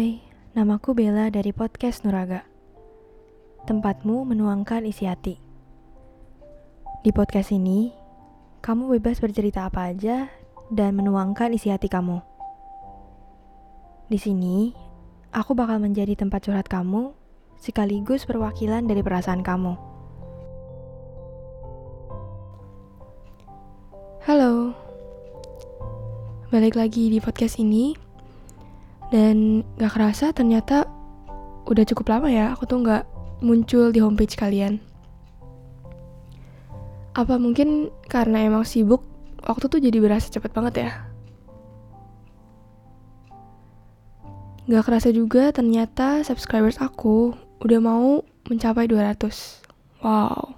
Hai, namaku Bella dari podcast Nuraga. Tempatmu menuangkan isi hati. Di podcast ini, kamu bebas bercerita apa aja dan menuangkan isi hati kamu. Di sini, aku bakal menjadi tempat curhat kamu sekaligus perwakilan dari perasaan kamu. Halo, balik lagi di podcast ini dan gak kerasa ternyata udah cukup lama ya aku tuh gak muncul di homepage kalian. Apa mungkin karena emang sibuk, waktu tuh jadi berasa cepet banget ya? Gak kerasa juga ternyata subscribers aku udah mau mencapai 200. Wow.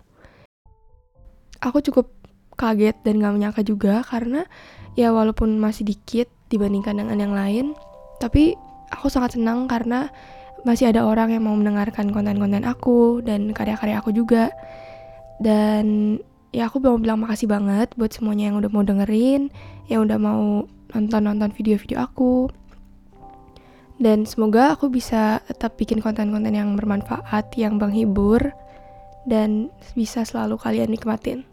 Aku cukup kaget dan gak menyangka juga karena ya walaupun masih dikit dibandingkan dengan yang lain, tapi aku sangat senang karena masih ada orang yang mau mendengarkan konten-konten aku dan karya-karya aku juga. Dan ya aku mau bilang makasih banget buat semuanya yang udah mau dengerin, yang udah mau nonton-nonton video-video aku. Dan semoga aku bisa tetap bikin konten-konten yang bermanfaat, yang menghibur, dan bisa selalu kalian nikmatin.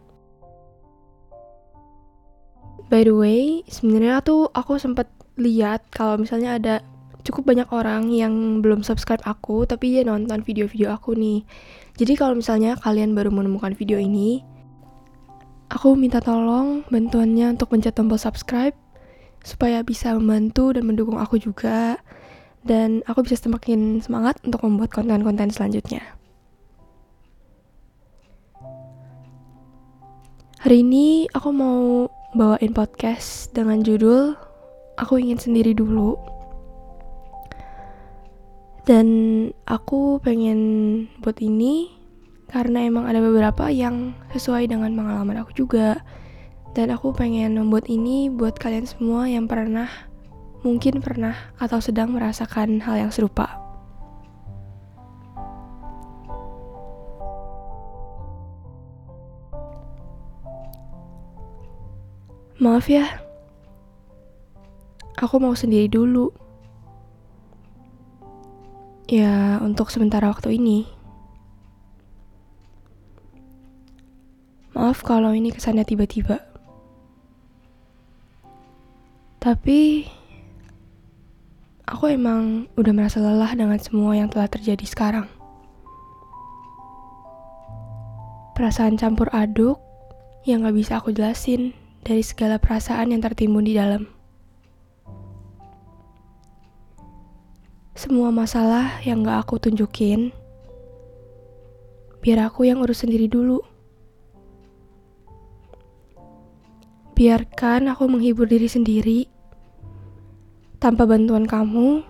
By the way, sebenarnya tuh aku sempat lihat kalau misalnya ada cukup banyak orang yang belum subscribe aku tapi dia nonton video-video aku nih. Jadi kalau misalnya kalian baru menemukan video ini, aku minta tolong bantuannya untuk pencet tombol subscribe supaya bisa membantu dan mendukung aku juga dan aku bisa semakin semangat untuk membuat konten-konten selanjutnya. Hari ini aku mau bawain podcast dengan judul aku ingin sendiri dulu. Dan aku pengen buat ini karena emang ada beberapa yang sesuai dengan pengalaman aku juga. Dan aku pengen membuat ini buat kalian semua yang pernah mungkin pernah atau sedang merasakan hal yang serupa. Maaf ya, aku mau sendiri dulu. Ya, untuk sementara waktu ini. Maaf kalau ini kesannya tiba-tiba. Tapi aku emang udah merasa lelah dengan semua yang telah terjadi sekarang. Perasaan campur aduk yang gak bisa aku jelasin dari segala perasaan yang tertimbun di dalam. Semua masalah yang gak aku tunjukin, biar aku yang urus sendiri dulu. Biarkan aku menghibur diri sendiri tanpa bantuan kamu,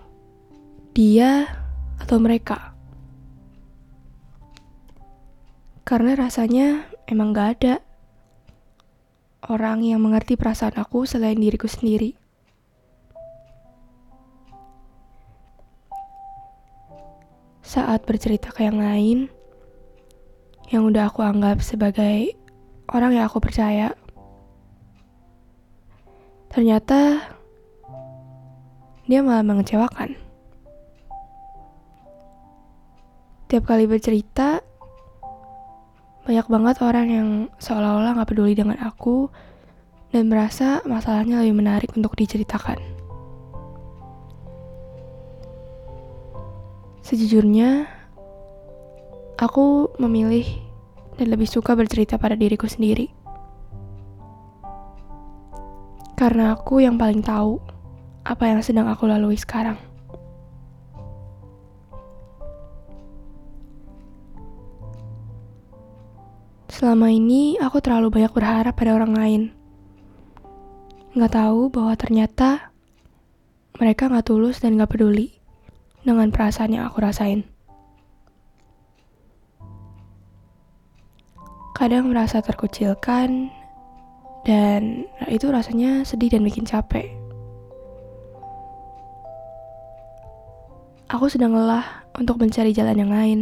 dia, atau mereka. Karena rasanya emang gak ada orang yang mengerti perasaan aku selain diriku sendiri. Saat bercerita ke yang lain yang udah aku anggap sebagai orang yang aku percaya. Ternyata dia malah mengecewakan. Tiap kali bercerita, banyak banget orang yang seolah-olah gak peduli dengan aku dan merasa masalahnya lebih menarik untuk diceritakan. Sejujurnya, aku memilih dan lebih suka bercerita pada diriku sendiri. Karena aku yang paling tahu apa yang sedang aku lalui sekarang. Selama ini aku terlalu banyak berharap pada orang lain. Nggak tahu bahwa ternyata mereka nggak tulus dan nggak peduli dengan perasaan yang aku rasain. Kadang merasa terkucilkan, dan itu rasanya sedih dan bikin capek. Aku sedang lelah untuk mencari jalan yang lain.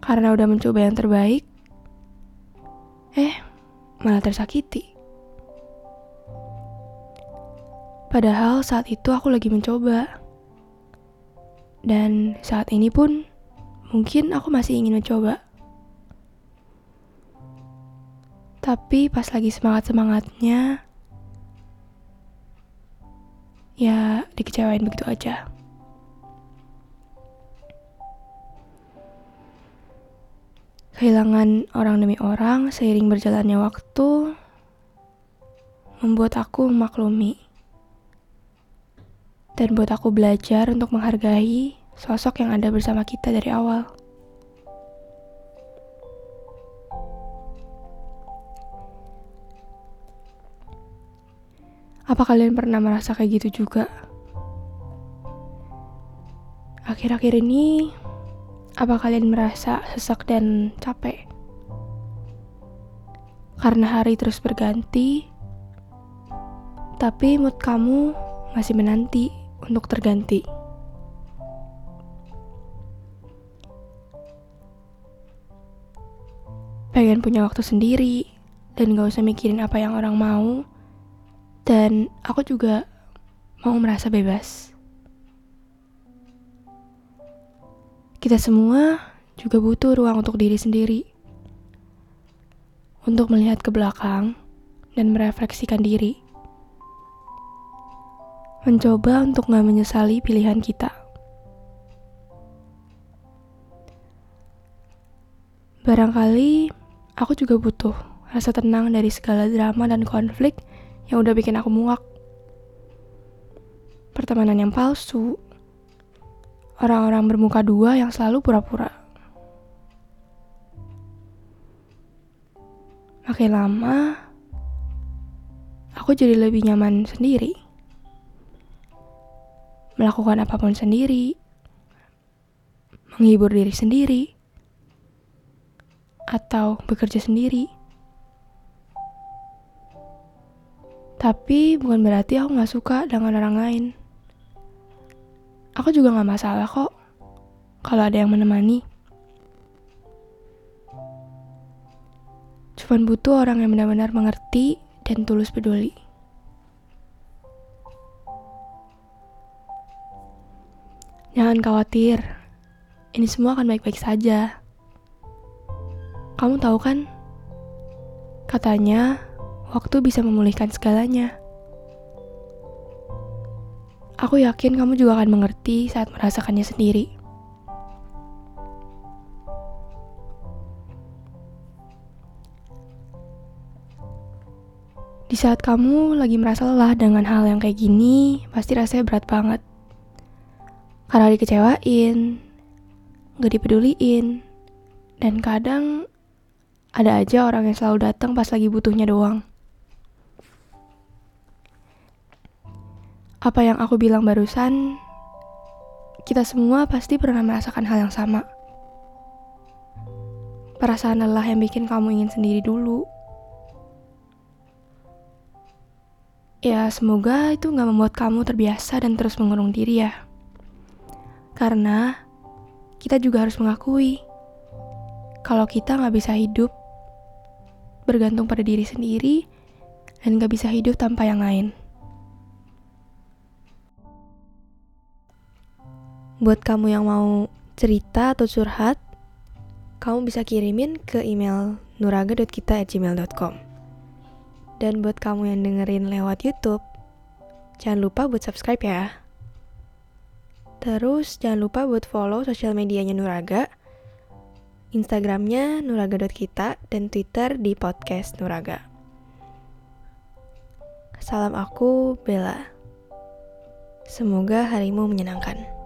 Karena udah mencoba yang terbaik, eh, malah tersakiti. Padahal saat itu aku lagi mencoba Dan saat ini pun mungkin aku masih ingin mencoba. Tapi pas lagi semangat-semangatnya, ya dikecewain begitu aja. Kehilangan orang demi orang seiring berjalannya waktu membuat aku memaklumi dan buat aku belajar untuk menghargai sosok yang ada bersama kita dari awal. Apa kalian pernah merasa kayak gitu juga? Akhir-akhir ini, apa kalian merasa sesak dan capek? Karena hari terus berganti, tapi mood kamu masih menanti untuk terganti. Pengen punya waktu sendiri dan gak usah mikirin apa yang orang mau dan aku juga mau merasa bebas. Kita semua juga butuh ruang untuk diri sendiri. Untuk melihat ke belakang dan merefleksikan diri. Mencoba untuk gak menyesali pilihan kita. Barangkali aku juga butuh rasa tenang dari segala drama dan konflik yang udah bikin aku muak. Pertemanan yang palsu, orang-orang bermuka dua yang selalu pura-pura. Makin lama, aku jadi lebih nyaman sendiri. Melakukan apa pun sendiri, menghibur diri sendiri, atau bekerja sendiri. Tapi bukan berarti aku gak suka dengan orang lain. Aku juga gak masalah kok kalau ada yang menemani. Cuman butuh orang yang benar-benar mengerti dan tulus peduli. Jangan khawatir, ini semua akan baik-baik saja. Kamu tahu kan? Katanya, waktu bisa memulihkan segalanya. Aku yakin kamu juga akan mengerti saat merasakannya sendiri. Di saat kamu lagi merasa lelah dengan hal yang kayak gini, pasti rasanya berat banget. Karena dikecewain, gak dipeduliin, dan kadang ada aja orang yang selalu datang pas lagi butuhnya doang. Apa yang aku bilang barusan, kita semua pasti pernah merasakan hal yang sama. Perasaan lelah yang bikin kamu ingin sendiri dulu. Ya, semoga itu gak membuat kamu terbiasa dan terus mengurung diri ya. Karena kita juga harus mengakui kalau kita gak bisa hidup bergantung pada diri sendiri dan gak bisa hidup tanpa yang lain. Buat kamu yang mau cerita atau curhat, kamu bisa kirimin ke email nuraga.kita@gmail.com. Dan buat kamu yang dengerin lewat YouTube, jangan lupa buat subscribe ya. Terus jangan lupa buat follow sosial medianya Nuraga, Instagramnya nuraga.kita, dan Twitter di podcast Nuraga. Salam aku, Bella. Semoga harimu menyenangkan.